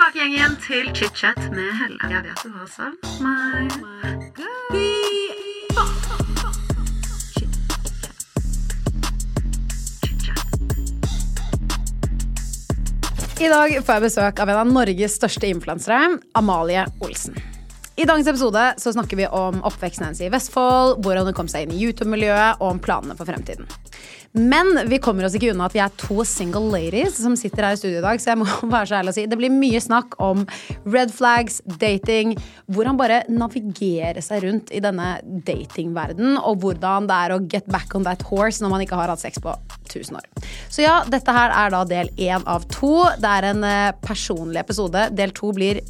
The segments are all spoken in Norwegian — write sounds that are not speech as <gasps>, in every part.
tilbake igjen, til chit-chat med Helle. Jeg vet du har savnet meg. I dag får jeg besøk av en av Norges største influensere, Amalie Olsen. I dagens episode så snakker vi om oppveksten hennes i Vestfold, hvordan hun kom seg inn i YouTube-miljøet, og om planene for fremtiden. Men vi kommer oss ikke unna at vi er to single ladies som sitter her i studio i dag, så jeg må <laughs> være så ærlig å si det blir mye snakk om red flags, dating, hvordan bare navigere seg rundt i denne datingverdenen, og hvordan det er å get back on that horse når man ikke har hatt sex på 1000 år. Så ja, dette her er da del én av to. Det er en eh, personlig episode. Del to blir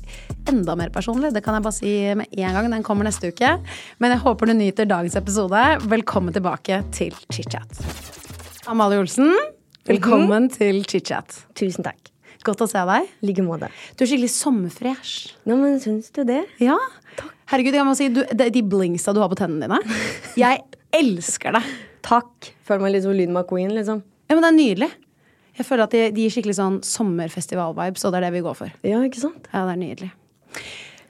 enda mer personlig. Det kan jeg bare si med en gang. Den kommer neste uke. Men jeg håper du nyter dagens episode. Velkommen tilbake til chit-chat. Amalie Olsen, velkommen til chit-chat. Tusen takk. Godt å se deg. Like måte. Du er skikkelig sommerfresh. Men syns du det? Ja. Herregud, jeg må si, du, de de blingsa du har på tennene dine. Jeg elsker det. Takk. Føler meg litt som Lyn McQueen, liksom. Ja, men det er nydelig. Jeg føler at de, de gir skikkelig sånn sommerfestival-vibes, og det er det vi går for. Ja, ikke sant? Ja, det er nydelig.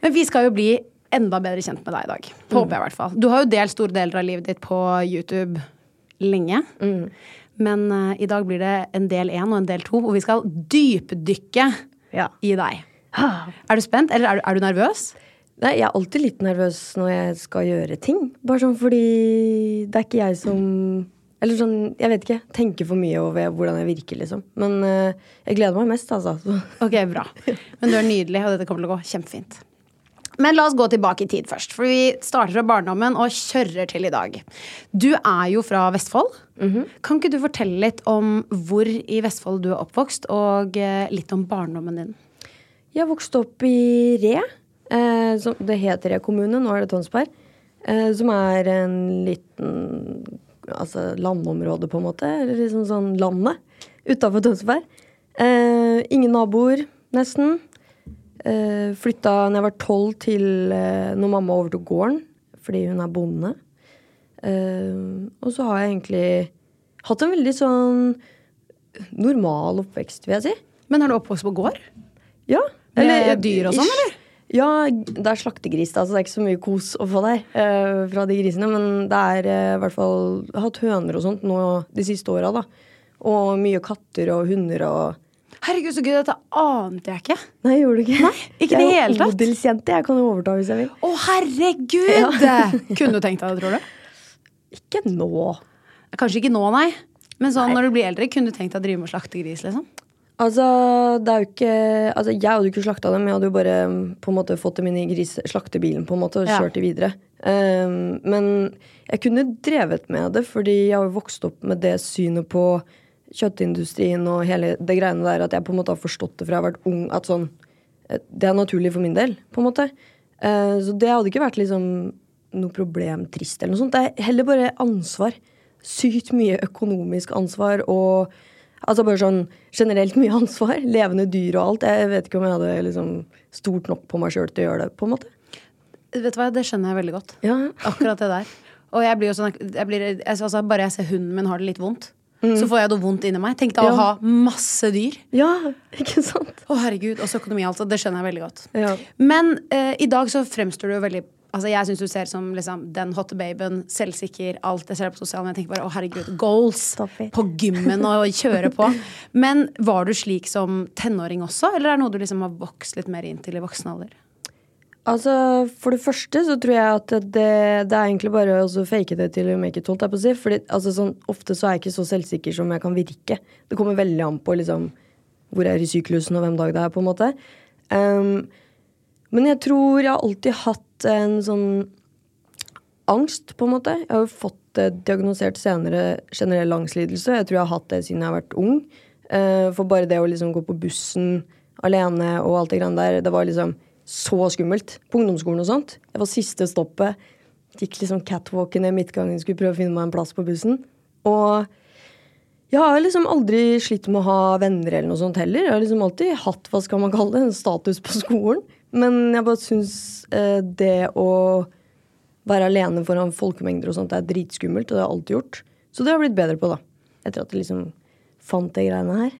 Men vi skal jo bli enda bedre kjent med deg i dag. Håper jeg i hvert fall. Du har jo delt store deler av livet ditt på YouTube lenge. Men uh, i dag blir det en del én og en del to, hvor vi skal dypdykke Ja. i deg. <gasps> Er du spent, eller er du, er du nervøs? Nei, jeg er alltid litt nervøs når jeg skal gjøre ting. Bare sånn fordi det er ikke jeg som Eller sånn, jeg vet ikke. Tenker for mye over hvordan jeg virker, liksom. Men uh, jeg gleder meg mest, altså. <laughs> Ok, bra. Men du er nydelig, og dette kommer til å gå kjempefint. Men la oss gå tilbake i tid først, for vi starter fra barndommen og kjører til i dag. Du er jo fra Vestfold. Kan ikke du fortelle litt om hvor i Vestfold du er oppvokst, og eh, litt om barndommen din? Jeg vokste opp i Re. Eh, som, det heter Re kommune, nå er det Tønsberg. Eh, som er en liten altså landområde, på en måte. Eller liksom sånn landet utafor Tønsberg. Eh, ingen naboer, nesten. Eh, flytta da jeg var tolv til uh, når mamma overtok gården, fordi hun er bonde. Uh, og så har jeg egentlig hatt en veldig sånn normal oppvekst, vil jeg si. Men er du oppvokst på gård? Ja. Med dyr og sånn, eller? Ja, det er slaktegris, da, så det er ikke så mye kos å få der uh, fra de grisene. Men det er i hvert fall hatt høner og sånt nå de siste åra, da. Og mye katter og hunder og Herregud, så gøy, dette ante jeg ikke. Nei, gjorde du ikke? Nei, ikke det hele Jeg tatt. er odelsjente. Jeg kan jo overta hvis jeg vil. Å, herregud! <laughs> Kunne du tenkt deg det, tror du? Ikke nå. Kanskje ikke nå, nei. Men sånn når du blir eldre, kunne du tenkt deg å drive med å slakte gris, liksom? Altså, det er jo ikke Altså, jeg hadde jo ikke slakta dem, jeg hadde jo bare mm, på en måte fått dem inn i gris, slaktebilen på en måte og Ja. kjørt dem videre. Um, men jeg kunne drevet med det, fordi jeg har jo vokst opp med det synet på kjøttindustrien og hele det greiene der at jeg på en måte har forstått det fra jeg har vært ung, at sånn eh, Det er naturlig for min del, på en måte. Eh, så det hadde ikke vært liksom noe problem trist eller noe sånt. Det er heller bare ansvar. Sykt mye økonomisk ansvar og Altså bare sånn generelt mye ansvar. Levende dyr og alt. Jeg vet ikke om jeg hadde liksom stort nok på meg sjøl til å gjøre det, på en måte. Vet du hva, Det skjønner jeg veldig godt. Ja. Akkurat det der. Og jeg blir jo sånn jeg blir, altså, Bare jeg ser hunden min har det litt vondt, så får jeg noe vondt inni meg. Tenk deg å ha masse dyr. ja, ikke sant? Å herregud, Også økonomi, altså. Det skjønner jeg veldig godt. Ja. Men eh, i dag så fremstår du jo veldig Altså Jeg syns du ser som liksom, den hotte babyen, selvsikker, alt. Jeg ser på sosiale medier. Jeg tenker bare å herregud, goals på gymmen og kjøre på. <laughs> Men var du slik som tenåring også, eller er det noe du liksom har vokst litt mer inn til i voksen alder? Altså, For det første så tror jeg at det, det er egentlig bare å fake det til you make it, holdt jeg på å si. Fordi altså, sånn, ofte så er jeg ikke så selvsikker som jeg kan virke. Det kommer veldig an på liksom, hvor jeg er i syklusen og hvem dag det er, på en måte. Um, men jeg tror jeg har alltid hatt en sånn angst, på en måte. Jeg har jo fått det diagnosert senere generell angstlidelse. Jeg tror jeg har hatt det siden jeg har vært ung. Uh, for bare det å liksom gå på bussen alene og alt det greiene der, det var liksom så skummelt. På ungdomsskolen og sånt. Jeg var siste stoppet. Gikk liksom catwalken ned midtgangen, skulle prøve å finne meg en plass på bussen. Og jeg har liksom aldri slitt med å ha venner eller noe sånt heller. Jeg har liksom alltid hatt hva skal man kalle det, en status på skolen. Men jeg bare syns eh, det å være alene foran folkemengder og sånt er dritskummelt, og det har jeg alltid gjort. Så det har jeg blitt bedre på, da. Etter at jeg liksom fant de greiene her.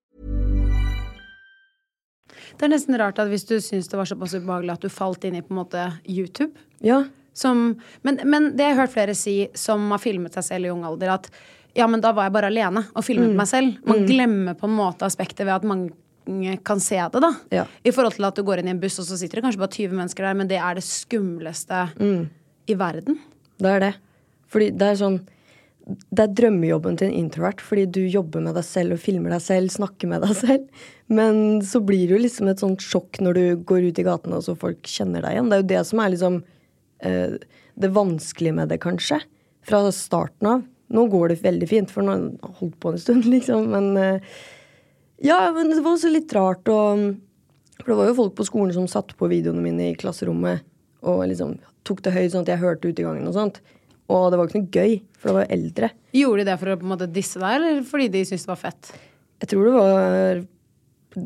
Det er nesten rart at hvis du syns det var såpass ubehagelig at du falt inn i på en måte YouTube. Ja. Som, men, men det jeg har hørt flere si som har filmet seg selv i ung alder, at ja, men da var jeg bare alene og filmet meg selv. Man glemmer på en måte aspektet ved at mange kan se det, da. Ja. I forhold til at du går inn i en buss, og så sitter det kanskje bare 20 mennesker der, men det er det skumleste i verden. Det er det. Fordi det er sånn Det er drømmejobben til en introvert, fordi du jobber med deg selv og filmer deg selv, snakker med deg selv. Men så blir det jo liksom et sånt sjokk når du går ut i gatene og så folk kjenner deg igjen. Det er jo det som er liksom uh, det vanskelige med det, kanskje. Fra starten av. Nå går det veldig fint, for nå har jeg holdt på en stund, <laughs> liksom. Men uh, ja, men det var også litt rart å For det var jo folk på skolen som satte på videoene mine i klasserommet og liksom tok det høyt sånn at jeg hørte utegangen og sånt. Og det var ikke noe gøy, for det var jo eldre. Gjorde de det for å på en måte disse deg, eller fordi de syntes det var fett? Jeg tror det var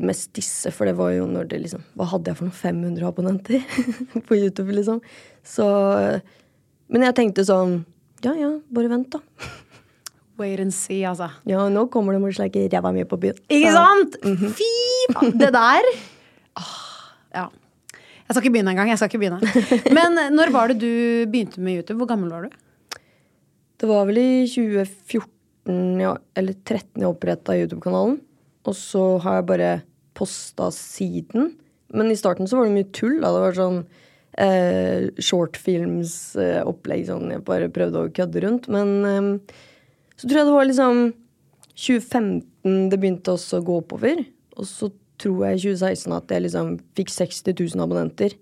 mest disse, for det var jo når det liksom Hva hadde jeg for noen 500 abonnenter <laughs> på YouTube, liksom? Så Men jeg tenkte sånn Ja ja, bare vent, da. Wait and see, altså. Ja, nå kommer det morsomt sleker ræva mi på byen. Ikke sant? Fy faen! Det der Åh, Ja. Jeg skal ikke begynne engang. Jeg skal ikke begynne. <laughs> Men når var det du begynte med YouTube? Hvor gammel var du? Det var vel i 2014 ja, eller 2013 jeg oppretta YouTube-kanalen. Og så har jeg bare posta siden. Men i starten så var det mye tull. Da. Det var sånn eh, shortfilms-opplegg. sånn jeg bare prøvde å kødde rundt. Men eh, så tror jeg det var liksom 2015 det begynte også å gå oppover. Og så tror jeg i 2016 at jeg liksom fikk 60 000 abonnenter.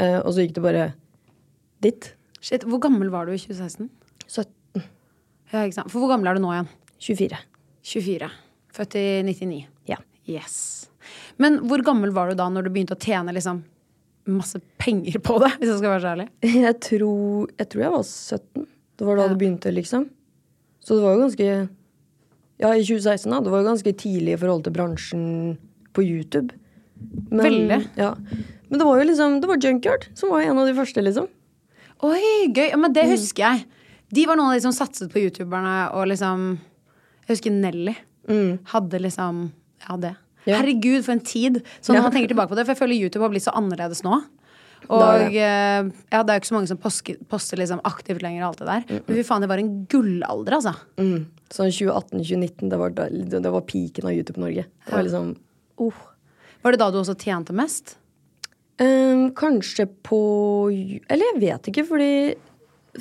Eh, og så gikk det bare dit. Shit, Hvor gammel var du i 2016? 17. Ja, ikke sant? For hvor gammel er du nå igjen? 24. 24. Født i 99. Ja. Yes. Men hvor gammel var du da når du begynte å tjene liksom masse penger på det? Hvis jeg skal være så ærlig. <laughs> Jeg tror, jeg tror jeg var 17. Det var da Ja. det begynte, liksom. Så det var jo ganske Ja, i 2016, da. Det var jo ganske tidlig i forhold til bransjen på YouTube. Men, Veldig. Ja. Men det var jo liksom Det var Junkyard som var en av de første, liksom. Oi, gøy! Men Mm. det husker jeg. De var noen av de som satset på youtuberne og liksom Jeg husker Nelly hadde liksom Ja, det. Mm. Ja. Herregud, for en tid. Så når Ja. man tenker tilbake på det, for jeg føler YouTube har blitt så annerledes nå. Og det. eh, ja, det er jo ikke så mange som poster, poster liksom aktivt lenger og alt det der. Men fy faen, det var en gullalder, altså. Mm. Sånn 2018-2019, det, var det var piken av YouTube Norge. Det var liksom oh. Var det da du også tjente mest? Um, kanskje på Eller jeg vet ikke, fordi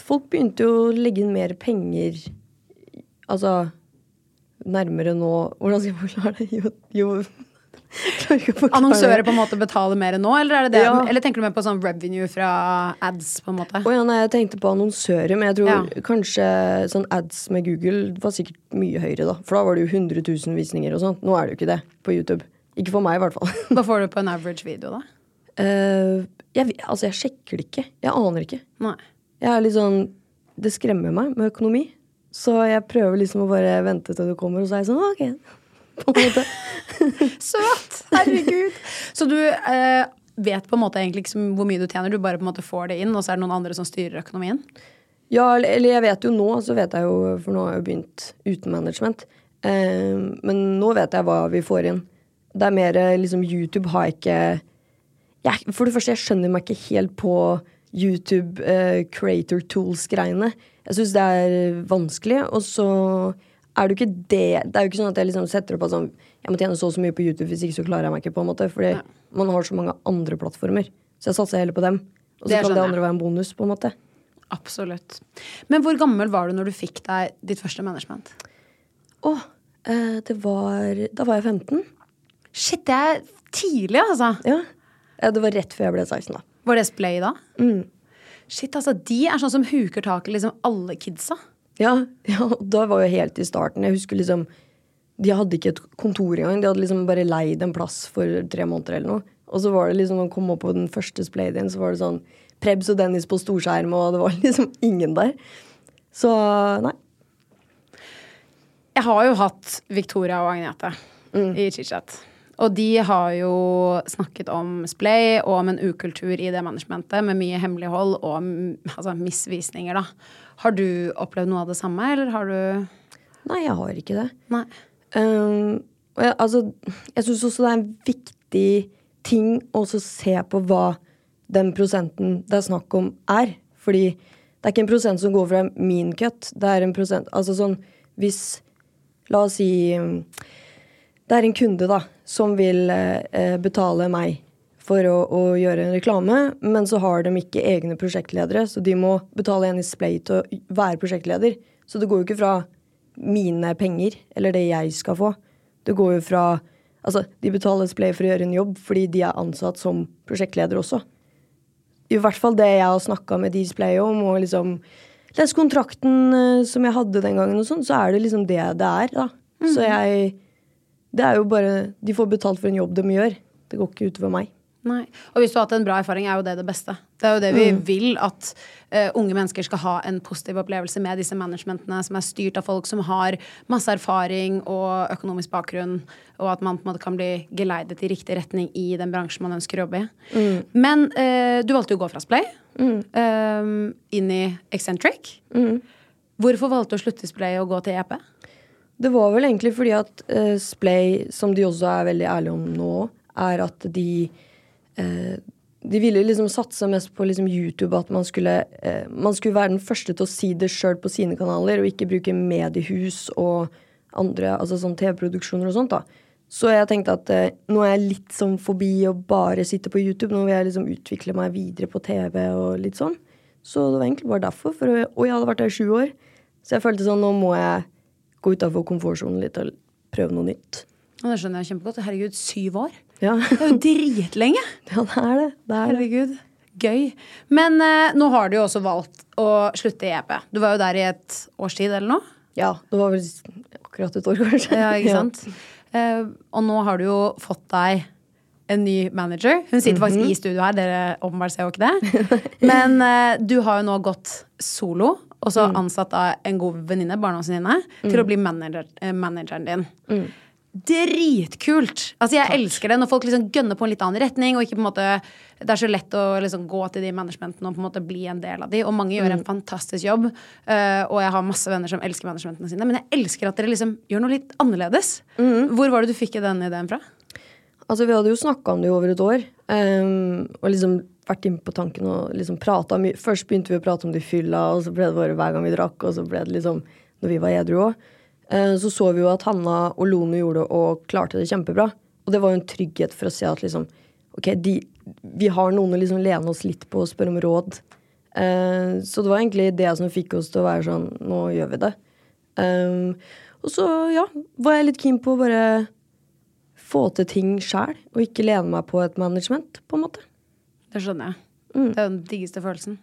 folk begynte jo å legge inn mer penger Altså nærmere nå Hvordan skal jeg forklare det? Jo, jo <laughs> Annonsører på en måte betaler mer nå, eller, er det det? Ja. eller tenker du mer på sånn revenue fra ads, på en måte? Å ja, nei, jeg tenkte på annonsører, men jeg tror Ja. kanskje sånn ads med Google var sikkert mye høyere, da. For da var det jo 100 000 visninger og sånt. Nå er det jo ikke det på YouTube. Ikke for meg, i hvert fall. <laughs> Hva får du på en average video, da? Uh, jeg, altså, jeg sjekker det ikke. Jeg aner ikke. Nei. Jeg er litt sånn Det skremmer meg med økonomi. Så jeg prøver liksom å bare vente til det kommer, og så er jeg sånn ok. <laughs> På en måte. <laughs> Søt! Herregud. Så du eh, vet på en måte egentlig ikke hvor mye du tjener, du bare på en måte får det inn, og så er det noen andre som styrer økonomien? Ja, eller- eller jeg vet jo nå, så vet jeg jo, for nå har jeg jo begynt uten management. Eh, men nå vet jeg hva vi får inn. Det er mer eh, liksom YouTube har jeg ikke jeg, For det første, jeg skjønner meg ikke helt på YouTube eh, creator tools-greiene. Jeg syns det er vanskelig, og så er det jo ikke det Det er jo ikke sånn at jeg liksom setter opp at sånn Jeg må tjene så og så mye på YouTube, hvis ikke så klarer jeg meg ikke, på en måte. Fordi man har så mange andre plattformer. Så jeg satser heller på dem. Og så kan det andre være en bonus, på en måte. Absolutt. Men hvor gammel var du når du fikk deg ditt første management? Å, eh, det var Da var jeg 15. Shit, det er tidlig, altså. Ja. ja. Det var rett før jeg ble 16, da. Var det Splay da? Shit, altså, De er sånn som huker tak i liksom alle kidsa. Ja, <laughs> ja, da var jo helt i starten. Jeg husker liksom De hadde ikke et kontor engang. De hadde liksom bare leid en plass for tre måneder eller noe. Og så var det liksom, når man kom opp på den første splayen, så var det sånn Prebz og Dennis på storskjerm, og det var <laughs> liksom ingen der. Så nei. Jeg har jo hatt Victoria og Agnete i ChitChat. Og de har jo snakket om splay og om en ukultur i det managementet med mye hemmelighold og altså, misvisninger, da. Har du opplevd noe av det samme, eller har du Nei, jeg har ikke det. Nei. Um, jeg, altså, jeg syns også det er en viktig ting å se på hva den prosenten det er snakk om, er. Fordi det er ikke en prosent som går fra min cut. Det er en prosent Altså sånn hvis La oss si um, det er en kunde da, som vil eh, betale meg for å, å gjøre en reklame, men så har de ikke egne prosjektledere, så de må betale en i Splay til å være prosjektleder. Så det går jo ikke fra mine penger, eller det jeg skal få. Det går jo fra Altså, de betaler Splay for å gjøre en jobb fordi de er ansatt som prosjektleder også. I hvert fall det jeg har snakka med Display om, og liksom lest kontrakten eh, som jeg hadde den gangen, og sånn, så er det liksom det det er, da. Så jeg Det er jo bare De får betalt for en jobb de gjør. Det går ikke utover meg. Nei. Og hvis du har hatt en bra erfaring, er jo det det beste. Det er jo det vi vil, at uh, unge mennesker skal ha en positiv opplevelse med disse managementene som er styrt av folk som har masse erfaring og økonomisk bakgrunn, og at man på en måte kan bli geleidet i riktig retning i den bransjen man ønsker å jobbe i. Men uh, du valgte jo å gå fra Splay eh, inn i Eccentric. Hvorfor valgte du å slutte i Splay og gå til EP? Det var vel egentlig fordi at uh, Splay, som de også er veldig ærlige om nå, er at de uh, De ville liksom satse mest på liksom YouTube, at man skulle, uh, man skulle være den første til å si det sjøl på sine kanaler, og ikke bruke mediehus og andre, altså sånn TV-produksjoner og sånt. da. Så jeg tenkte at eh, nå er jeg litt sånn forbi å bare sitte på YouTube. Nå vil jeg liksom utvikle meg videre på TV og litt sånn. Så det var egentlig bare derfor. For, og jeg hadde vært der i sju år. Så jeg følte sånn, nå må jeg gå utafor komfortsonen litt og prøve noe nytt. Og det skjønner jeg kjempegodt. Herregud, syv år! Ja, Det er jo dritlenge! <laughs> ja det er det. det, er. Herregud. Gøy. Men eh, nå har du jo også valgt å slutte i EP. Du var jo der i et års tid eller noe? Ja, det var vel akkurat et år, kanskje. Ja, ikke <laughs> sant? Eh, og nå har du jo fått deg en ny manager. Hun sitter faktisk i studio her, dere åpenbart ser jo ikke det. <laughs> Men eh, du har jo nå gått solo, og så ansatt av en god venninne, barndomsvenninne, til å bli manager, eh, manageren din. Dritkult! Altså Jeg elsker det når folk liksom gønner på en litt annen retning. Og ikke på en måte Det er så lett å liksom gå til de managementene og på en måte bli en del av de. Og mange gjør en fantastisk jobb. Uh, og jeg har masse venner som elsker managementene sine. Men jeg elsker at dere liksom gjør noe litt annerledes. Hvor var det du fikk den ideen fra? Altså, vi hadde jo snakka om det i over et år. Um, og liksom vært inne på tanken og liksom prata mye. Først begynte vi å prate om de fylla, og så ble det bare hver gang vi drakk, og så ble det liksom når vi var edru òg. så så vi jo at Hanna og Lone gjorde det og klarte det kjempebra. Og det var jo en trygghet for å se at liksom Ok, de, vi har noen å liksom lene oss litt på og spørre om råd. Eh, så det var egentlig det som fikk oss til å være sånn Nå gjør vi det. Ehm, og så, ja, var jeg litt keen på å bare få til ting sjæl, og ikke lene meg på et management, på en måte. Det skjønner jeg. Det er jo den diggeste følelsen.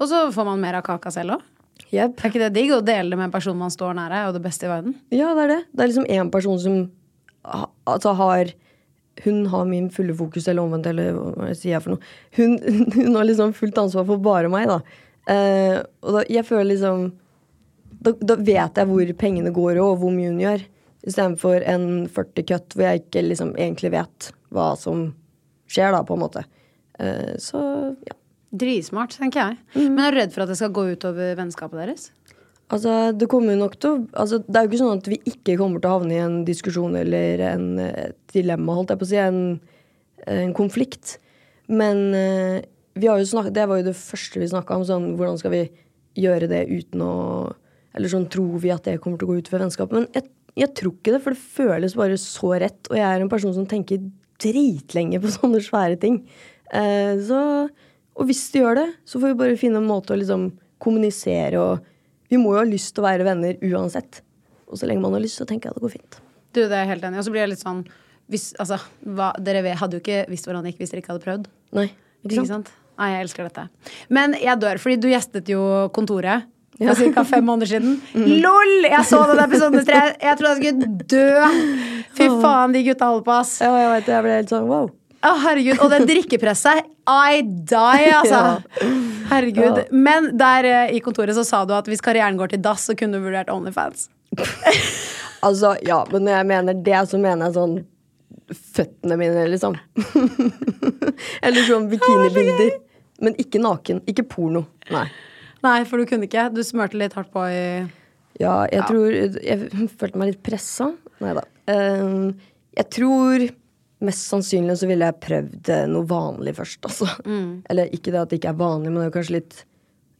Og så får man mer av kaka selv òg. Yep. Er ikke det digg å dele det med en person man står nære, er jo det beste i verden? Ja, det er det. Det er liksom én person som altså har hun har min fulle fokus, eller omvendt, eller hva sier jeg for noe. Hun, <laughs> hun har liksom fullt ansvar for bare meg, da. Eh, og da, jeg føler liksom da, da vet jeg hvor pengene går, og hvor mye hun gjør. Istedenfor en 40 cut hvor jeg ikke liksom egentlig vet hva som skjer, da, på en måte. Eh, så ja. Dritsmart, tenker jeg. Mm. Men er du redd for at det skal gå utover vennskapet deres? Altså, det kommer jo nok til altså, Det er jo ikke sånn at vi ikke kommer til å havne i en diskusjon eller en, et dilemma, holdt jeg på å si. En, en konflikt. Men eh, vi har jo snakket, det var jo det første vi snakka om. Sånn, hvordan skal vi gjøre det uten å Eller sånn, tror vi at det kommer til å gå utover vennskapet? Men jeg, jeg tror ikke det, for det føles bare så rett. Og jeg er en person som tenker dritlenge på sånne svære ting. Eh, så, og hvis de gjør det, så får vi bare finne en måte å liksom kommunisere og Vi må jo ha lyst til å være venner uansett. Og så lenge man har lyst, så tenker jeg at det går fint. Du, det er helt enig. Og så blir jeg litt sånn hvis, altså, hva, Dere hadde jo ikke visst hvordan det gikk hvis dere ikke hadde prøvd. Nei, Ikke sant? Nei, jeg elsker dette. Men jeg dør, fordi du gjestet jo kontoret for ca. fem måneder siden. <laughs> LOL! Jeg så den episoden Jeg, Jeg trodde jeg skulle dø. Fy faen, de gutta holder på, ass. Ja, jeg vet. Jeg ble helt sånn wow. Å, herregud. Og det drikkepresset. I die, altså. Herregud. Men der eh, i kontoret så sa du at hvis karrieren går til dass, så kunne du vurdert Onlyfans. <laughs> Altså, ja, men når jeg mener det, så mener jeg sånn føttene mine, liksom. <laughs> Eller sånn bikinibilder. Men ikke naken. Ikke porno. Nei. Nei, for du kunne ikke. Du smørte litt hardt på i Ja, jeg tror Jeg følte meg litt pressa. Nei da. Ehm, jeg tror mest sannsynlig så ville jeg prøvd eh, noe vanlig først, altså. Eller ikke det at det ikke er vanlig, men det er kanskje litt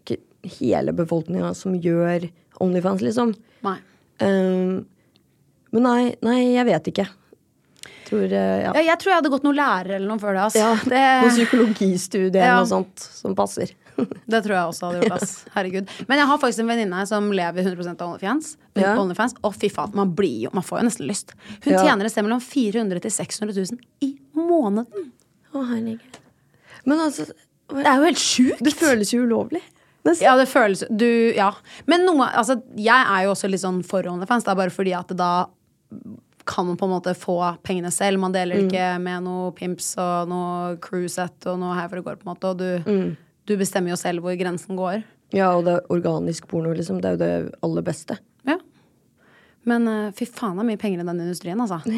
ikke hele befolkninga som gjør Onlyfans, liksom. Nei. Um, men nei, nei, jeg vet ikke. Tror eh, ja. Ja, jeg tror jeg hadde gått noen lærer eller noe før det. Altså. Ja, det, Noe psykologistudie eller Ja. noe sånt som passer. Det tror jeg også hadde gjort. ass. <laughs> Herregud. Men jeg har faktisk en venninne som lever 100% av OnlyFans. Ja. OnlyFans. Og fy faen, man blir jo Man får jo nesten lyst. Hun Ja. tjener et sted mellom 400 000 til 600 000 i måneden. Å, herregud. Men altså Det er jo helt sjukt. Det føles jo ulovlig. Nesten. Ja, det føles du, Ja. Men noe Altså, jeg er jo også litt sånn for OnlyFans. Det er bare fordi at da kan man på en måte få pengene selv. Man deler Mm. ikke med noe pimps og noe cruiset og noe her for det går, på en måte. Og du, Mm. Du bestemmer jo selv hvor grensen går. Ja, og det er organisk porno, liksom. Det er jo det aller beste. Ja. Men uh, fy faen, det er mye penger i den industrien, altså. <laughs>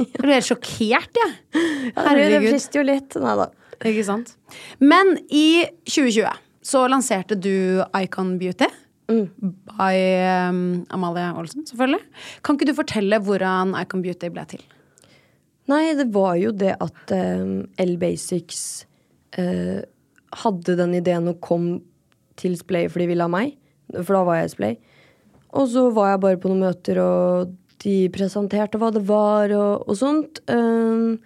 Jeg blir helt sjokkert, jeg. Det Herregud. frister jo litt. Nei da. Ikke sant? Men i 2020 så lanserte du Icon Beauty. By um, Amalie Olsen, selvfølgelig. Kan ikke du fortelle hvordan Icon Beauty ble til? Nei, det var jo det at um, L-Basics eh, hadde den ideen og kom til Splay fordi de ville ha meg. For da var jeg i Splay. Og så var jeg bare på noen møter, og de presenterte hva det var, og, og sånt. Um,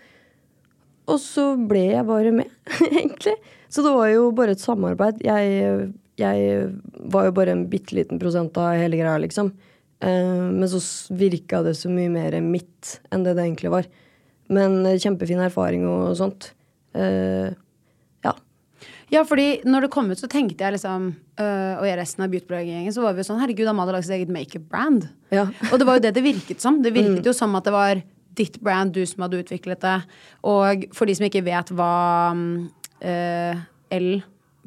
og så ble jeg bare med, <laughs> egentlig. Så det var jo bare et samarbeid. Jeg, jeg var jo bare en bitte liten prosent av hele greia, liksom. Eh, men så virka det så mye mer mitt enn det det egentlig var. Men eh, kjempefin erfaring og sånt. Ja. Ja, fordi når det kom ut, så tenkte jeg liksom øh, Og jeg resten av beautyblogg-gjengen, så var vi jo sånn Herregud, Amalie har lagd sitt eget makeup-brand. Ja. Og det var jo det det virket som. Det virket jo som at det var ditt brand, du som hadde utviklet det. Og for de som ikke vet hva mm, øh, L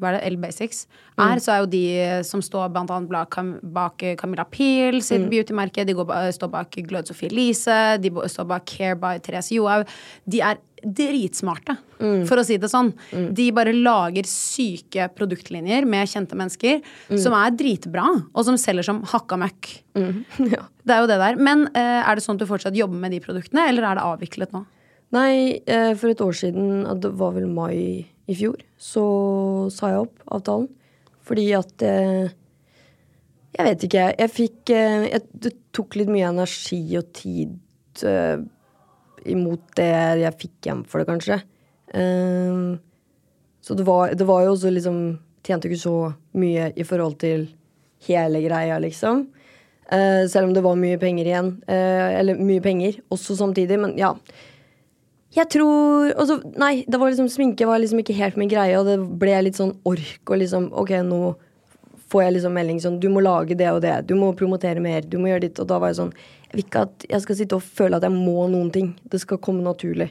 hva er det, L Basics er, så er jo de som står blant annet bak, eh, Camilla Peel sitt beautymerke, de går, står bak Glød Sophie Elise, de står bak Care by Therese Johaug. De er dritsmarte, for å si det sånn. De bare lager syke produktlinjer med kjente mennesker som er dritbra, og som selger som hakka møkk. <laughs> ja. Det er jo det der. Men eh, er det sånn at du fortsatt jobber med de produktene, eller er det avviklet nå? Nei, eh, for et år siden, det var vel mai i fjor, så sa jeg opp avtalen. Fordi at eh, Jeg vet ikke. Jeg fikk eh, jeg, Det tok litt mye energi og tid eh, imot det jeg fikk hjem for det, kanskje. Eh, så det var, det var jo også liksom Tjente ikke så mye i forhold til hele greia, liksom. Eh, selv om det var mye penger igjen. eh, eller mye penger også samtidig, men ja. Jeg tror også, Nei, det var liksom sminke var liksom ikke helt min greie, og det ble litt sånn ork og liksom Ok, nå får jeg liksom melding sånn Du må lage det og det. Du må promotere mer. Du må gjøre ditt. Og da var jeg sånn Jeg vil ikke at jeg skal sitte og føle at jeg må noen ting. Det skal komme naturlig.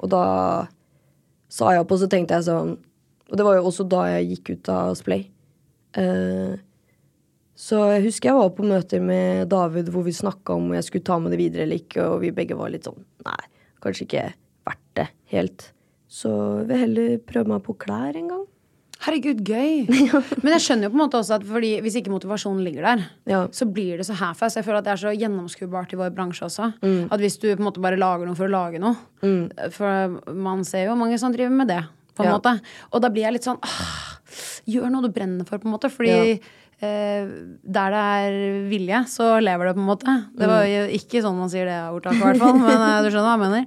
Og da sa jeg opp, og så tenkte jeg sånn Og det var jo også da jeg gikk ut av Splay. Uh, så jeg husker jeg var på møter med David hvor vi snakka om om jeg skulle ta med det videre eller ikke, og vi begge var litt sånn Nei, kanskje ikke helt. Så jeg vil heller prøve meg på klær en gang. Herregud, gøy! <laughs> Men jeg skjønner jo på en måte også at fordi hvis ikke motivasjonen ligger der, Ja. så blir det så half-ass. Jeg føler at det er så gjennomskuebart i vår bransje også. Mm. At hvis du på en måte bare lager noe for å lage noe For man ser jo mange som driver med det, på en Ja. måte. Og da blir jeg litt sånn Gjør noe du brenner for, på en måte. Fordi eh, der det er vilje, så lever det, på en måte. Det var Mm. jo ikke sånn man sier det ordtaket, i hvert fall. Men eh, du skjønner hva jeg mener.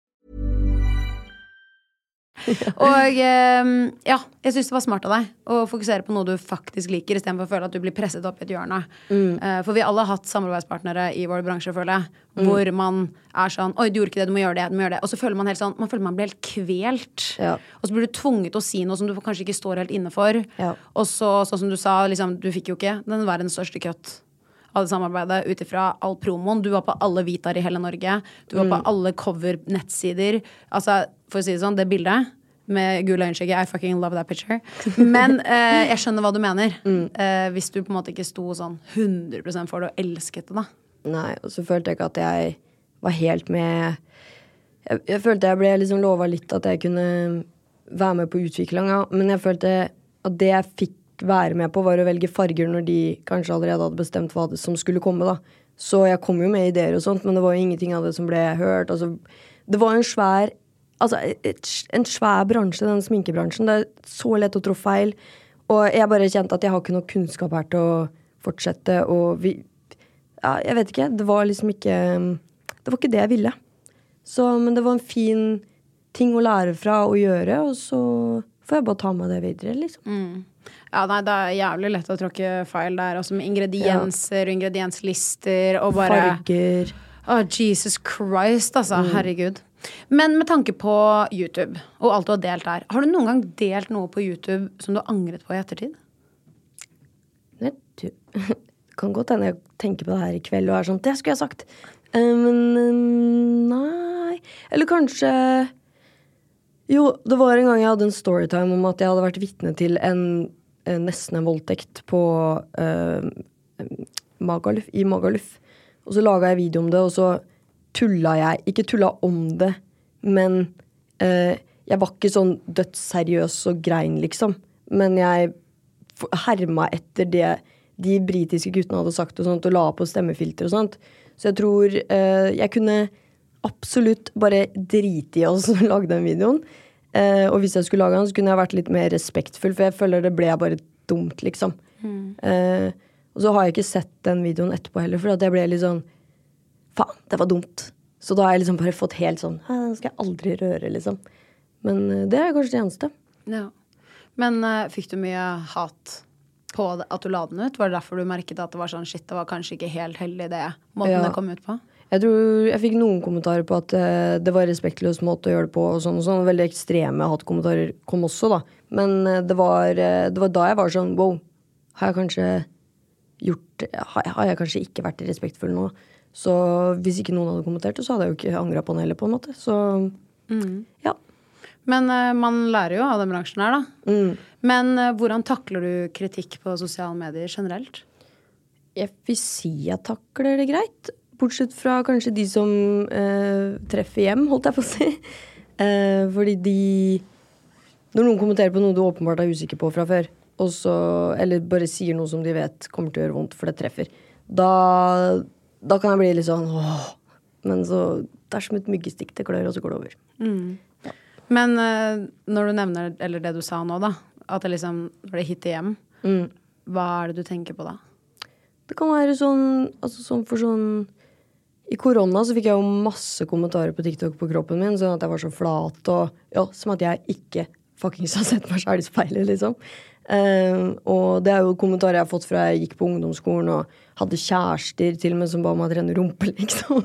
<laughs> Og eh, ja, jeg syns det var smart av deg å fokusere på noe du faktisk liker, istedenfor å føle at du blir presset opp i et hjørne. Eh, for vi alle har hatt samarbeidspartnere i vår bransje, føler jeg, hvor man er sånn Oi, du gjorde ikke det, du må gjøre det, du må gjøre det. Og så føler man helt sånn Man føler man blir helt kvelt. Ja. Og så blir du tvunget til å si noe som du kanskje ikke står helt inne for. Ja. Og så, sånn som du sa, liksom, du fikk jo ikke den verdens største cut det samarbeidet ut ifra all promoen. Du var på alle Vitaer i hele Norge. Du var på alle cover-nettsider. Altså, for å si det sånn, det bildet med gul øyenskygge, I fucking love that picture. <laughs> Men eh, jeg skjønner hva du mener. Eh, hvis du på en måte ikke sto sånn 100 for det og elsket det, da. Nei, og så følte jeg ikke at jeg var helt med Jeg, jeg følte jeg ble liksom lova litt at jeg kunne være med på utviklinga, men jeg følte at det jeg fikk være med på, var å velge farger når de kanskje allerede hadde bestemt hva som skulle komme, da. Så jeg kom jo med ideer og sånt, men det var jo ingenting av det som ble hørt. Altså, det var en svær Altså, en svær bransje, den sminkebransjen. Det er så lett å trå feil. Og jeg bare kjente at jeg har ikke noe kunnskap her til å fortsette, og vi ja, jeg vet ikke. Det var liksom ikke Det var ikke det jeg ville. Så, men det var en fin ting å lære fra å gjøre, og så får jeg bare ta med det videre, liksom. Ja, nei, det er jævlig lett å tråkke feil der, altså med ingredienser og ingredienslister og bare Farger. Å, Jesus Christ, altså. Herregud. Men med tanke på YouTube og alt du har delt der, har du noen gang delt noe på YouTube som du har angret på i ettertid? Nei, du <laughs> kan godt hende jeg tenker på det her i kveld og er sånn Det skulle jeg sagt. Eh, Men um, nei Eller kanskje Jo, det var en gang jeg hadde en storytime om at jeg hadde vært vitne til en nesten en voldtekt på eh, Magaluf, i Magaluf. Og så laga jeg video om det, og så tulla jeg Ikke tulla om det, men eh, jeg var ikke sånn dødsseriøs og grein, liksom. Men jeg herma etter det de britiske guttene hadde sagt, og sånt, og la på stemmefilter og sånt. Så jeg tror eh, jeg kunne absolutt bare drite i oss <laughs> og lage den videoen. Eh, og hvis jeg skulle lage den, så kunne jeg vært litt mer respektfull, for jeg føler det ble bare dumt, liksom. Eh, og så har jeg ikke sett den videoen etterpå heller, for at jeg ble litt sånn Faen, det var dumt. Så da har jeg liksom bare fått helt sånn Den skal jeg aldri røre, liksom. Men eh, det er kanskje det eneste. Ja. Men uh, fikk du mye hat på at du la den ut? Var det derfor du merket at det var sånn shit, det var kanskje ikke helt heldig det måten Ja. det kom ut på? Jeg tror jeg fikk noen kommentarer på at eh, det var respektløs måte å gjøre det på. og sånn og sånn. Veldig ekstreme hatkommentarer kom også, da. Men eh, det, var, eh, det var da jeg var sånn wow, har jeg kanskje gjort Har, jeg kanskje ikke vært respektfull nå? Så hvis ikke noen hadde kommentert det, så hadde jeg jo ikke angra på den heller, på en måte. Så ja. Men man lærer jo av den bransjen her, da. Men eh, hvordan takler du kritikk på sosiale medier generelt? Jeg vil si jeg takler det greit. Bortsett fra kanskje de som eh, treffer hjem, holdt jeg på å si. <laughs> Eh, fordi de Når noen kommenterer på noe du åpenbart er usikker på fra før, og så, eller bare sier noe som de vet kommer til å gjøre vondt, for det treffer, da, da kan jeg bli litt sånn åh. Men så Det er som et myggestikk. Det klør, og så går det over. Men eh, når du nevner, eller det du sa nå, da, at det liksom når det hitter hjem, hva er det du tenker på da? Det kan være sånn, altså sånn for sånn I korona så fikk jeg jo masse kommentarer på TikTok på kroppen min, sånn at jeg var så flat og Ja, som at jeg ikke fuckings har sett meg sjæl i speilet, liksom. Uh, og det er jo kommentarer jeg har fått fra jeg gikk på ungdomsskolen og hadde kjærester til og med som ba meg trene rumpe, <laughs> liksom.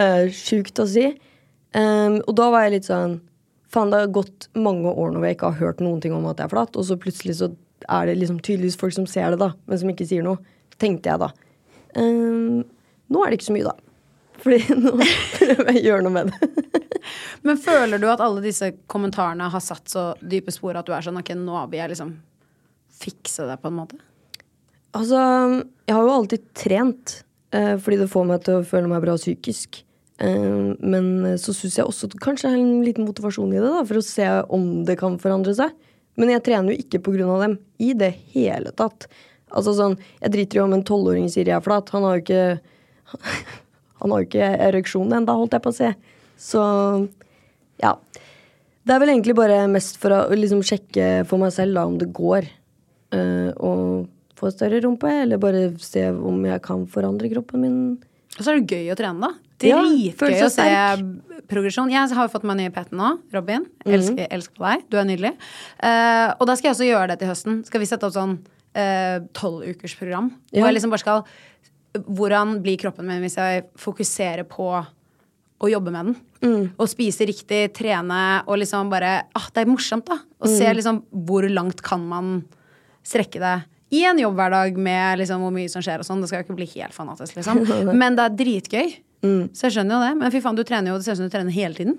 uh, Sjukt å si. Um, og da var jeg litt sånn Faen, det har gått mange år nå hvor jeg ikke har hørt noen ting om at jeg er flat, og så plutselig så er det liksom tydeligvis folk som ser det, da, men som ikke sier noe. Tenkte jeg da. Um, nå er det ikke så mye, da. Fordi <laughs> nå prøver jeg å gjøre noe med det. Men føler du at alle disse kommentarene har satt så dype spor at du er sånn ok, nå vil jeg liksom fikse det på en måte? Altså, jeg har jo alltid trent, eh, fordi det får meg til å føle meg bra psykisk. Eh, men så syns jeg også kanskje det er en liten motivasjon i det, da, for å se om det kan forandre seg. Men jeg trener jo ikke av dem i det hele tatt. Altså sånn, Jeg driter jo om en tolvåring sier jeg er flat. Han har jo ikke Han har jo ikke ereksjon ennå, holdt jeg på å si. Så ja. Det er vel egentlig bare mest for å liksom sjekke for meg selv da, om det går. eh, å få større rumpe, eller bare se om jeg kan forandre kroppen min. Og så er det gøy å trene, da. Dritgøy ja, å se progresjon. Jeg har jo fått meg ny PT nå, Robin. Mhm. Elsker, elsker deg. Du er nydelig. Uh, og da skal jeg også gjøre det til høsten. Skal vi sette opp sånn tolvukersprogram? Uh, Ja. Hvor jeg liksom bare skal Hvordan blir kroppen min hvis jeg fokuserer på å jobbe med den? Mm. Og spise riktig, trene og liksom bare ah, Det er morsomt, da. Å Mm. se liksom hvor langt kan man strekke det. I en jobbhverdag med liksom hvor mye som skjer og sånn. Det skal jo ikke bli helt fanatisk, liksom. <laughs> Men det er dritgøy. Mm. Så jeg skjønner jo det. Men fy faen, du trener jo Det ser ut som du trener hele tiden.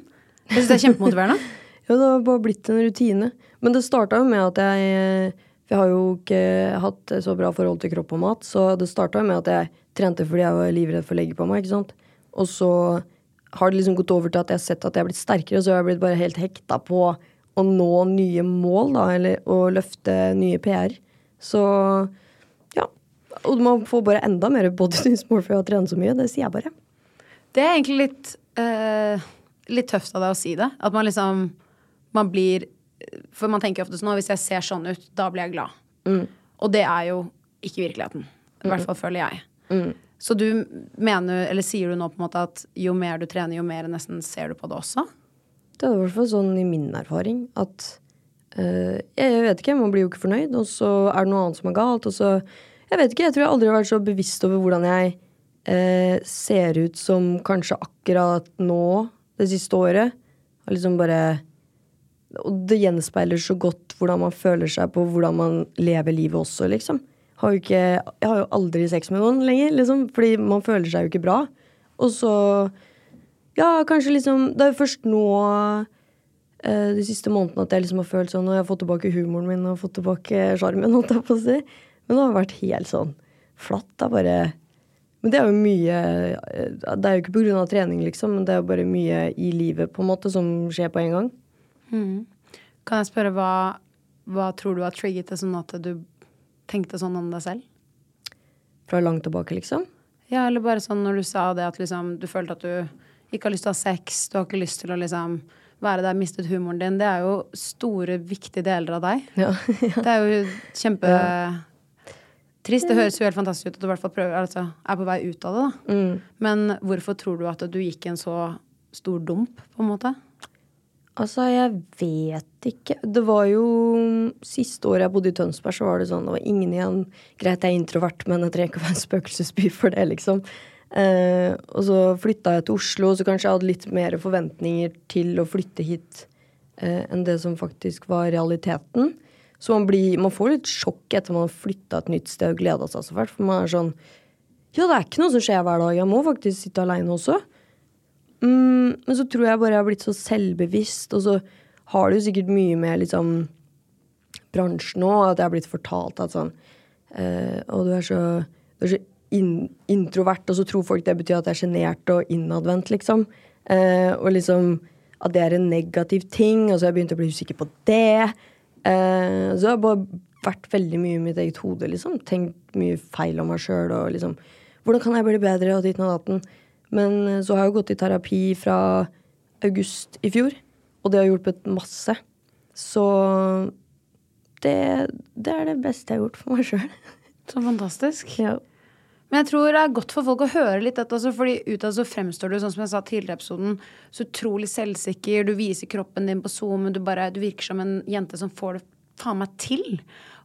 Jeg synes det er kjempemotiverende. <laughs> Ja, det har bare blitt en rutine. Men det starta jo med at jeg For jeg har jo ikke hatt så bra forhold til kropp og mat, så det starta med at jeg trente fordi jeg var livredd for å legge på meg, ikke sant. Og så har det liksom gått over til at jeg har sett at jeg har blitt sterkere, så jeg har blitt bare helt hekta på å nå nye mål, da, eller å løfte nye PR. Så ja. Og man får bare enda mer bodysmål for å trene så mye. Det sier jeg bare. Det er egentlig litt eh, Litt tøft av deg å si det. At man liksom Man blir For man tenker ofte sånn at hvis jeg ser sånn ut, da blir jeg glad. Og det er jo ikke virkeligheten. I hvert fall føler jeg. Så du mener, eller sier du nå på en måte at jo mer du trener, jo mer nesten ser du på det også? Det er i hvert fall sånn i min erfaring at øh, jeg, jeg vet ikke, man blir jo ikke fornøyd, og så er det noe annet som er galt, og så Jeg vet ikke, jeg tror jeg aldri har vært så bevisst over hvordan jeg øh, ser ut som kanskje akkurat nå, det siste året. Har liksom bare Og det gjenspeiler så godt hvordan man føler seg på hvordan man lever livet også, liksom. Har ikke, jeg har jo aldri sex med noen lenger, liksom, fordi man føler seg jo ikke bra. Og så Ja, kanskje liksom Det er jo først nå eh, de siste månedene at jeg liksom har følt sånn Og jeg har fått tilbake humoren min og fått tilbake sjarmen, holdt jeg på å si. Men det har vært helt sånn flatt. Det er bare Men det er jo mye eh, Det er jo ikke på grunn av trening, liksom, men det er jo bare mye i livet på en måte som skjer på en gang. Kan jeg spørre hva, hva tror du har trigget det sånn at du tenkte sånn om deg selv? Fra langt tilbake, liksom. Ja, eller bare sånn når du sa det at liksom du følte at du ikke har lyst til å ha sex, du har ikke lyst til å liksom være der, mistet humoren din. Det er jo store, viktige deler av deg. Ja. <laughs> Det er jo kjempetrist. Det høres jo helt fantastisk ut at du i hvert fall prøver, altså, er på vei ut av det. da. Mm. Men hvorfor tror du at du gikk en så stor dump, på en måte? Altså, jeg vet ikke. Det var jo Siste året jeg bodde i Tønsberg, så var det sånn Det var ingen igjen. Greit, jeg er introvert, men jeg trenger ikke å være en spøkelsesby for det, liksom. Eh, og så flytta jeg til Oslo, så kanskje jeg hadde litt mer forventninger til å flytte hit eh, enn det som faktisk var realiteten. Så man, blir, man får litt sjokk etter man har flytta et nytt sted og gleda seg så fælt. For man er sånn Ja, det er ikke noe som skjer hver dag. Jeg må faktisk sitte aleine også. Mm, men så tror jeg bare jeg har blitt så selvbevisst, og så har det jo sikkert mye med liksom bransjen òg, at jeg har blitt fortalt at sånn eh, Og du er så, du er så in, introvert, og så tror folk det betyr at jeg er sjenert og innadvendt, liksom. Eh, og liksom at det er en negativ ting, og så har jeg begynt å bli usikker på det. Eh, så jeg bare vært veldig mye i mitt eget hode, liksom. Tenkt mye feil om meg sjøl og liksom Hvordan kan jeg bli bedre, og dit og datten. Men eh, så har jeg gått i terapi fra august i fjor, og det har hjulpet masse. Så det, det er det beste jeg har gjort for meg sjøl. <laughs> Så fantastisk. Ja. Men jeg tror det er godt for folk å høre litt dette, altså, fordi utad så fremstår du, sånn som jeg sa tidligere i episoden, så utrolig selvsikker. Du viser kroppen din på Zoom, men du, bare, du virker som en jente som får det faen meg til.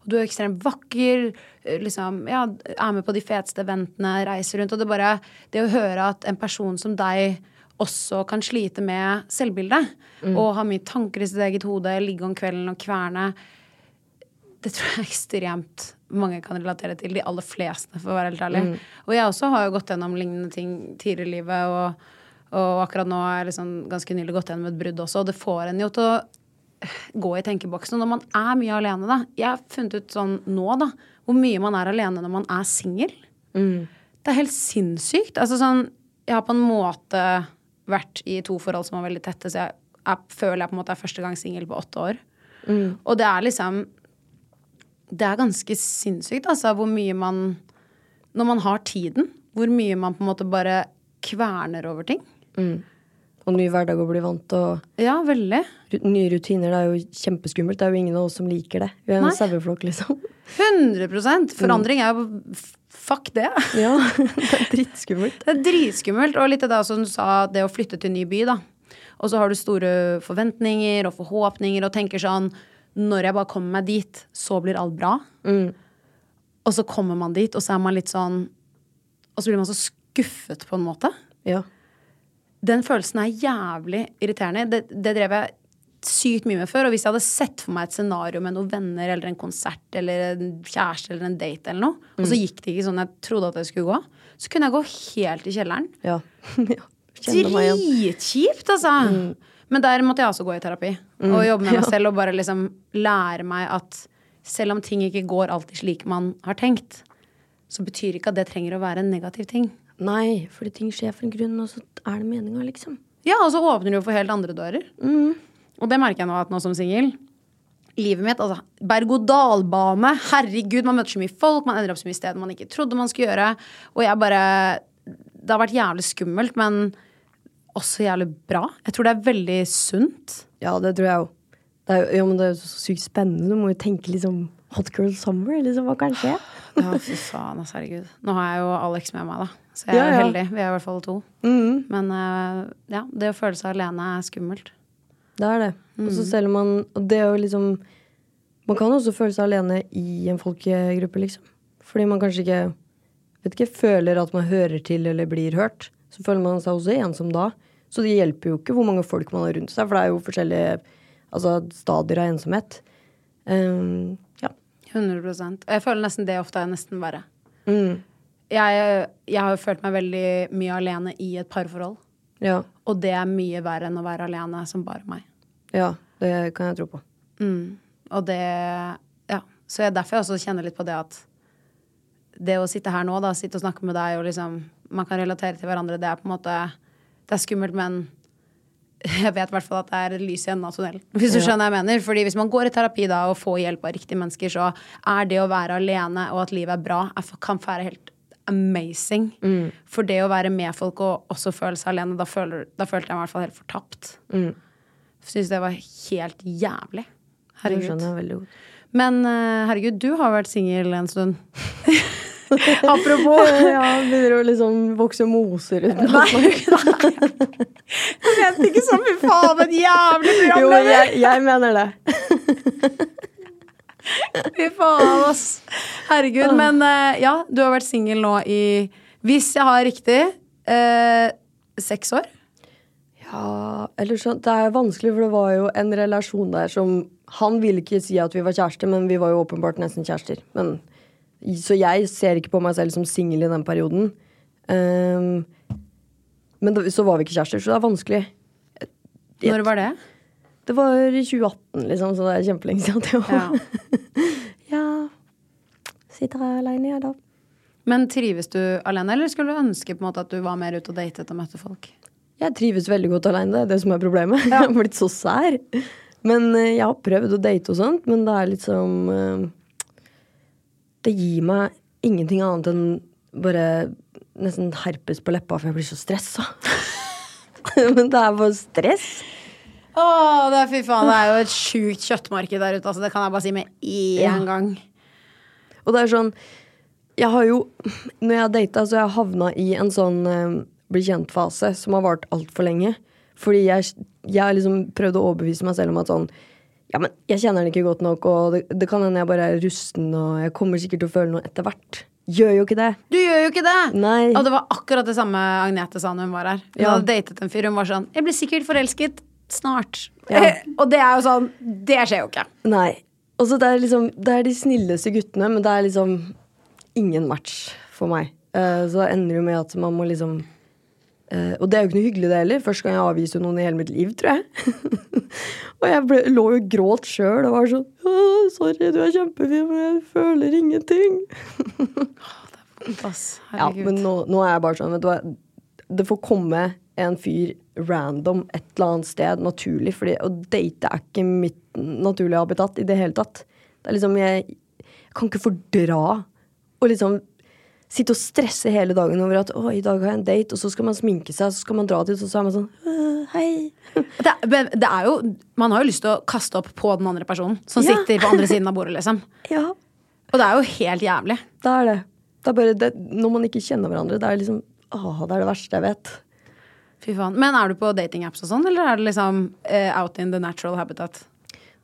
Og du er ekstremt vakker, eh, liksom, ja, er med på de feteste eventene, reiser rundt. Og det bare Det å høre at en person som deg også kan slite med selvbildet, og ha mye tanker i sitt eget hode, ligge om kvelden og kverne det tror jeg ekstremt mange kan relatere til. De aller fleste, for å være helt ærlig. Og jeg også har jo gått gjennom lignende ting tidligere i livet, og, og akkurat nå har jeg liksom ganske nylig gått gjennom et brudd også, og det får en jo til å gå i tenkeboksen. Og når man er mye alene, da Jeg har funnet ut sånn nå, da, hvor mye man er alene når man er singel. Det er helt sinnssykt. Altså sånn Jeg har på en måte vært i to forhold som var veldig tette, så jeg, jeg føler jeg på en måte er første gang singel på åtte år. Og det er liksom det er ganske sinnssykt, altså, hvor mye man Når man har tiden, hvor mye man på en måte bare kverner over ting. Og ny hverdag å bli vant til, og Ja, veldig. nye rutiner. Det er jo kjempeskummelt. Det er jo ingen av oss som liker det. Vi er en saueflokk, liksom. 100% Forandring er jo Fuck det. <laughs> Ja, det er dritskummelt. Det er dritskummelt. Og litt av det som du sa, det å flytte til en ny by, da. Og så har du store forventninger og forhåpninger og tenker sånn Når jeg bare kommer meg dit, så blir alt bra. Og så kommer man dit, og så er man litt sånn Og så blir man så skuffet, på en måte. Ja. Den følelsen er jævlig irriterende. Det, det drev jeg sykt mye med før. Og hvis jeg hadde sett for meg et scenario med noen venner eller en konsert eller en kjæreste eller en date eller noe, og så gikk det ikke sånn jeg trodde at det skulle gå, så kunne jeg gå helt i kjelleren. Ja. <laughs> Dritkjipt, igjen. Mm. Altså! Men der måtte jeg også gå i terapi og jobbe med meg <laughs> selv og bare liksom lære meg at selv om ting ikke går alltid slik man har tenkt, så betyr ikke at det trenger å være en negativ ting. Nei, fordi ting skjer for en grunn, og så er det meninga, liksom. Ja, og så åpner du jo for helt andre dører. Og det merker jeg nå at nå som singel. Livet mitt, altså berg-og-dal-bane. Herregud, man møter så mye folk, man ender opp så mye steder man ikke trodde man skulle gjøre. Og jeg bare Det har vært jævlig skummelt, men også jævlig bra. Jeg tror det er veldig sunt. Ja, det tror jeg òg. Det er ja, men det er jo så sykt spennende. Du må jo tenke liksom Hot girl summer, liksom. Hva kan skje? Ja, fy faen, altså, herregud. Nå har jeg jo Alex med meg, da. Så jeg er Ja, ja. heldig. Vi er i hvert fall to. Men eh, ja, det å føle seg alene er skummelt. Det er det. Og så selv om man Og det er jo liksom Man kan også føle seg alene i en folkegruppe, liksom. Fordi man kanskje ikke vet ikke, føler at man hører til eller blir hørt. Så føler man seg også ensom da. Så det hjelper jo ikke hvor mange folk man har rundt seg, for det er jo forskjellige altså, stadier av ensomhet. Um. 100 Og jeg føler nesten det ofte er nesten verre. Mm. Jeg, jeg har jo følt meg veldig mye alene i et parforhold. ja. Og det er mye verre enn å være alene som bare meg. Ja, det kan jeg tro på. Og det Ja. Så jeg, derfor jeg også kjenner litt på det at det å sitte her nå, da, sitte og snakke med deg og liksom Man kan relatere til hverandre. Det er på en måte Det er skummelt, men jeg vet i hvert fall at det er lys i enden av tunnelen. <laughs> Hvis du skjønner hva jeg mener. Fordi hvis man går i terapi da og får hjelp av riktige mennesker, så er det å være alene og at livet er bra, kan være helt amazing. For det å være med folk og også føle seg alene, da, føler, da følte jeg meg i hvert fall helt fortapt. Syns det var helt jævlig. Herregud. Men eh, herregud, du har vært singel en stund. <laughs> <laughs> Apropos Ja, begynner å liksom vokse moser ut. Nei, nei. <laughs> Jeg mente ikke sånn, fy faen, en jævlig Jo, jeg, jeg mener det. <laughs> Fy faen, ass. Herregud. Men eh, ja, du har vært singel nå i Hvis jeg har riktig eh, seks år. Ja, eller sånn Det er vanskelig, for det var jo en relasjon der som Han ville ikke si at vi var kjærester, men vi var jo åpenbart nesten kjærester. Men, så jeg ser ikke på meg selv som singel i den perioden. Um, men da, så var vi ikke kjærester, så det er vanskelig. Når var det? Det var i 2018, liksom, så det er kjempelenge siden. Ja. <laughs> ja. Sitter her alene, jeg, da. Men trives du alene, eller skulle du ønske på en måte at du var mer ute og datet og møtte folk? Jeg trives veldig godt alene, det er det som er problemet. <laughs> Jeg har blitt så sær. Men eh, jeg har prøvd å date og sånt, men det er liksom Det gir meg ingenting annet enn bare nesten herpes på leppa, for jeg blir så stressa. <laughs> men det er bare stress. Å, det er fy faen, det er jo et sjukt kjøttmarked der ute, altså. Det kan jeg bare si med én Ja. gang. Og det er sånn Jeg har jo Når jeg har data, så har jeg havna i en sånn eh, bli kjent-fase som har vart altfor lenge. Fordi jeg, jeg har liksom prøvd å overbevise meg selv om at sånn Ja, men jeg kjenner den ikke godt nok, og det, det kan hende jeg bare er rusten, og jeg kommer sikkert til å føle noe etter hvert. Gjør jo ikke det. Du gjør jo ikke det! Nei. Og det var akkurat det samme Agnete sa når hun var her. Hun Ja. hadde datet en fyr, hun var sånn 'Jeg blir sikkert forelsket snart'. Ja. <laughs> og det er jo sånn Det skjer jo ikke. Nei. Og så det er liksom Det er de snilleste guttene, men det er liksom ingen match for meg. Uh, så det ender jo med at man må liksom eh, Og det er jo ikke noe hyggelig, det heller. Første gang jeg avviste noen i hele mitt liv, tror jeg. <laughs> og jeg ble, lå jo og gråt sjøl og var sånn 'Sorry, du er kjempefin, men jeg føler ingenting'. <laughs> Ja, men nå, nå er jeg bare sånn, vet du hva. Det får komme en fyr random et eller annet sted, naturlig. Fordi å date er ikke mitt naturlige habitat i det hele tatt. Det er liksom, jeg, jeg kan ikke fordra å liksom sitte og stresse hele dagen over at å, i dag har jeg en date, og så skal man sminke seg, så skal man dra dit, og så er man sånn «Øh, hei. <laughs> Det, det er jo Man har jo lyst til å kaste opp på den andre personen som Ja. sitter på andre siden av bordet, liksom. <laughs> Ja, Og det er jo helt jævlig. det er det. Det er bare det, når man ikke kjenner hverandre, det er liksom Åh, det er det verste jeg vet. Fy faen. Men er du på datingapps og sånn, eller er det liksom uh, out in the natural habitat?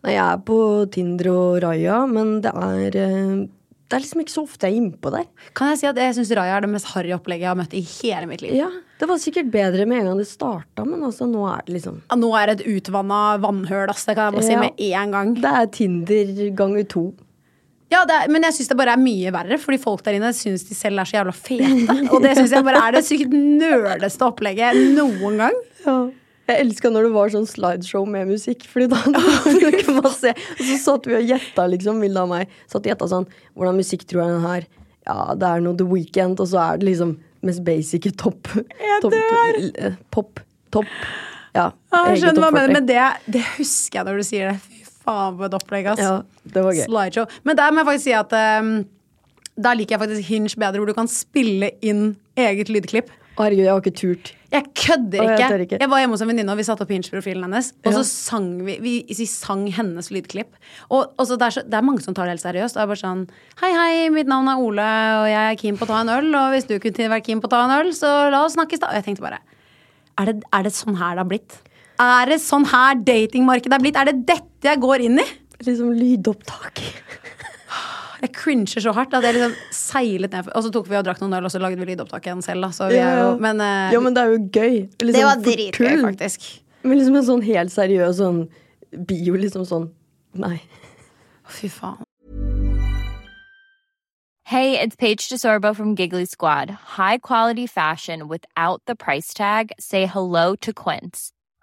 Nei, jeg er på Tinder og Raya, men det er eh, Det er liksom ikke så ofte jeg er innpå der. Kan jeg si at jeg syns Raja er det mest harry opplegget jeg har møtt i hele mitt liv. Ja, Det var sikkert bedre med en gang det starta, men altså, nå er det liksom Ja, Nå er det et utvanna vannhøl, ass. Det kan jeg bare si Ja. med en gang. Det er Tinder ganger to. Ja, det er, Men jeg syns det bare er mye verre, fordi folk der inne syns de selv er så jævla fete. <laughs> Og det syns jeg bare er det sykt nøleste opplegget noen gang. Jeg elska når det var sånn slideshow med musikk, Fordi da, <laughs> da kunne man se. Og så satt vi og gjetta, liksom, Vilde og meg. Satt og gjetta sånn Hvordan musikk tror jeg den her? Ja, det er noe The Weekend, og så er det liksom mest basic topp. Top, eh, pop. Topp. Ja. Ja, jeg skjønner hva du mener, men det, det husker jeg når du sier det. Fy faen, for et opplegg, ass. Ja, det var gøy. Slideshow. Men der må jeg faktisk si at um, der liker jeg faktisk Hinge bedre, hvor du kan spille inn eget lydklipp. Herregud, jeg har ikke turt. Jeg kødder ikke. jeg ikke. Jeg, var hjemme hos en venninne, og vi satte opp Hinge-profilen hennes. Og så sang vi, vi, vi sang hennes lydklipp. Og, og så det, er så, det er mange som tar det helt seriøst. Jeg er bare sånn Hei, hei, mitt navn er Ole, og jeg er keen på å ta en øl. Og hvis du kunne vært keen på å ta en øl, så la oss snakkes, da. Og jeg tenkte bare er det, er det sånn her det har blitt? Er det sånn her datingmarkedet er blitt? Er det dette jeg går inn i? Liksom lydopptak. Jeg cringer så hardt at jeg liksom seilet ned. Og så tok vi og drakk noen øl, og så lagde vi lydopptak igjen selv. Da. Så vi er jo, men uh, ja, men det er jo gøy. Liksom, det var dritgøy, faktisk. Men liksom en sånn helt seriøs sånn bio, liksom sånn Nei. Fy faen. Hey, it's Paige DeSorbo from Giggly Squad. High quality fashion without the price tag. Say hello to Quince.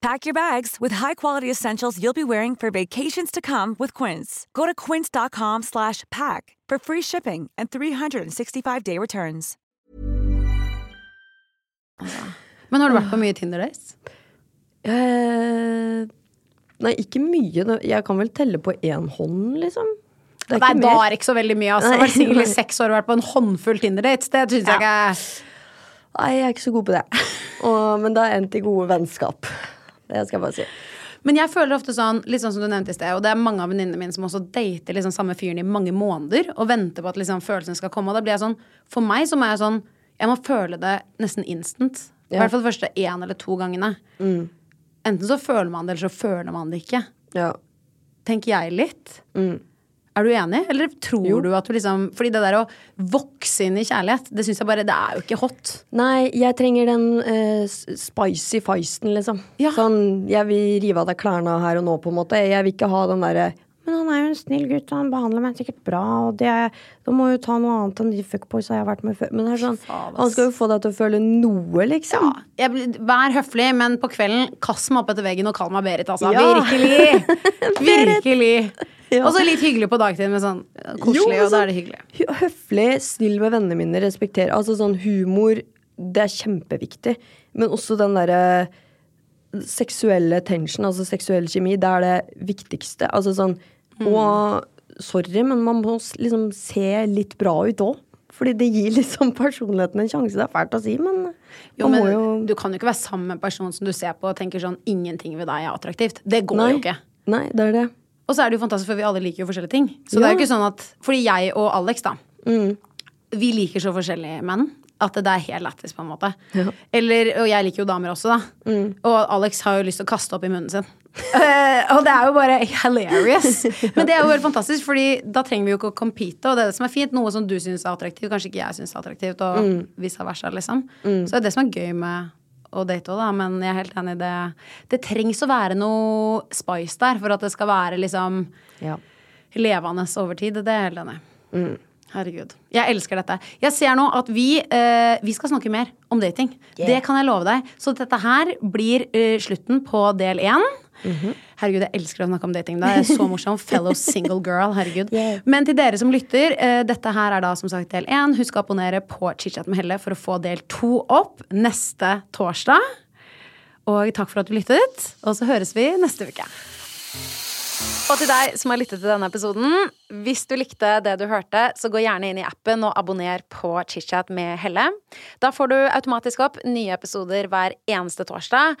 Pack your bags with high-quality essentials you'll be wearing for vacations to come with Quince. Go to quince.com slash pack for free shipping and 365-day returns. Men har du vært på mye Tinder-dates? Uh, nei, ikke mye. Jeg kan vel telle på én hånd, liksom. Det er Nei, ikke da mer. er det ikke så veldig mye. Altså. Nei. Vært singel i <laughs> seks år og vært på en håndfull Tinder-dates. Det syns jeg ikke Nei, jeg er ikke så god på det. Og, men det har endt i gode vennskap. Det skal jeg bare si. Men jeg føler ofte sånn, litt sånn som du nevnte i sted, og det er mange av venninnene mine som også dater liksom samme fyren i mange måneder og venter på at liksom følelsene skal komme. Og da blir jeg sånn For meg så må jeg sånn Jeg må føle det nesten instant. I Ja. hvert fall de første én eller to gangene. Enten så føler man det, eller så føler man det ikke. Ja. Tenker jeg litt. Er du enig, eller tror Jo. du at du liksom Fordi det der å vokse inn i kjærlighet, det syns jeg bare Det er jo ikke hot. Nei, jeg trenger den uh, spicy feisten, liksom. Ja. Sånn, jeg vil rive av deg klærne her og nå, på en måte. Jeg vil ikke ha den derre Men han er jo en snill gutt, og han behandler meg sikkert bra, og det Da må jo ta noe annet enn de fuckboysa jeg har vært med før. Men det er sånn, han skal jo få deg til å føle noe, liksom. Jeg, blir- vær høflig, men på kvelden kast meg opp etter veggen og kall meg Berit, altså. Ja. Virkelig! <laughs> Virkelig. Ja. Og så litt hyggelig på dagtid men sånn koselig, Jo, og da sånn- er det hyggelig. Høflig, snill med vennene mine, respekter. Altså sånn humor, det er kjempeviktig. Men også den derre seksuelle tension, altså seksuell kjemi, det er det viktigste. Altså sånn Og sorry, men man må liksom se litt bra ut òg. Fordi det gir liksom personligheten en sjanse. Det er fælt å si, men Jo, men jo Du kan jo ikke være sammen med en person som du ser på og tenker sånn ingenting ved deg er attraktivt. Det går Nei. jo ikke. Nei, det er det. Og så er det jo fantastisk, for vi alle liker jo forskjellige ting. Så det er jo ikke sånn at Fordi jeg og Alex, da. Vi liker så forskjellige menn at det er helt lættis, på en måte. Eller, og jeg liker jo damer også, da. Og Alex har jo lyst til å kaste opp i munnen sin. <laughs> Eh, og det er jo bare hilarious. <laughs> Men det er jo helt fantastisk, Fordi da trenger vi jo ikke å compete. Og det er det som er fint. Noe som du syns er attraktivt, kanskje ikke jeg syns er attraktivt. Og vice versa, liksom. Så det er det som er gøy med å date òg, da. Men jeg er helt enig i det. Det trengs å være noe spice der for at det skal være liksom Ja. levende over tid. Det er jeg helt enig i. Herregud. Jeg elsker dette. Jeg ser nå at vi, eh, vi skal snakke mer om dating. Det kan jeg love deg. Så dette her blir eh, slutten på del én. Herregud, jeg elsker å snakke om dating. Det er så <laughs> morsomt. Fellow single girl. Herregud. Men til dere som lytter, uh, dette her er da som sagt del én. Husk å abonnere på Chitchat med Helle for å få del to opp neste torsdag. Og takk for at du lyttet. Og så høres vi neste uke. Og til deg som har lyttet til denne episoden, hvis du likte det du hørte, så gå gjerne inn i appen og abonner på ChitChat med Helle. Da får du automatisk opp nye episoder hver eneste torsdag.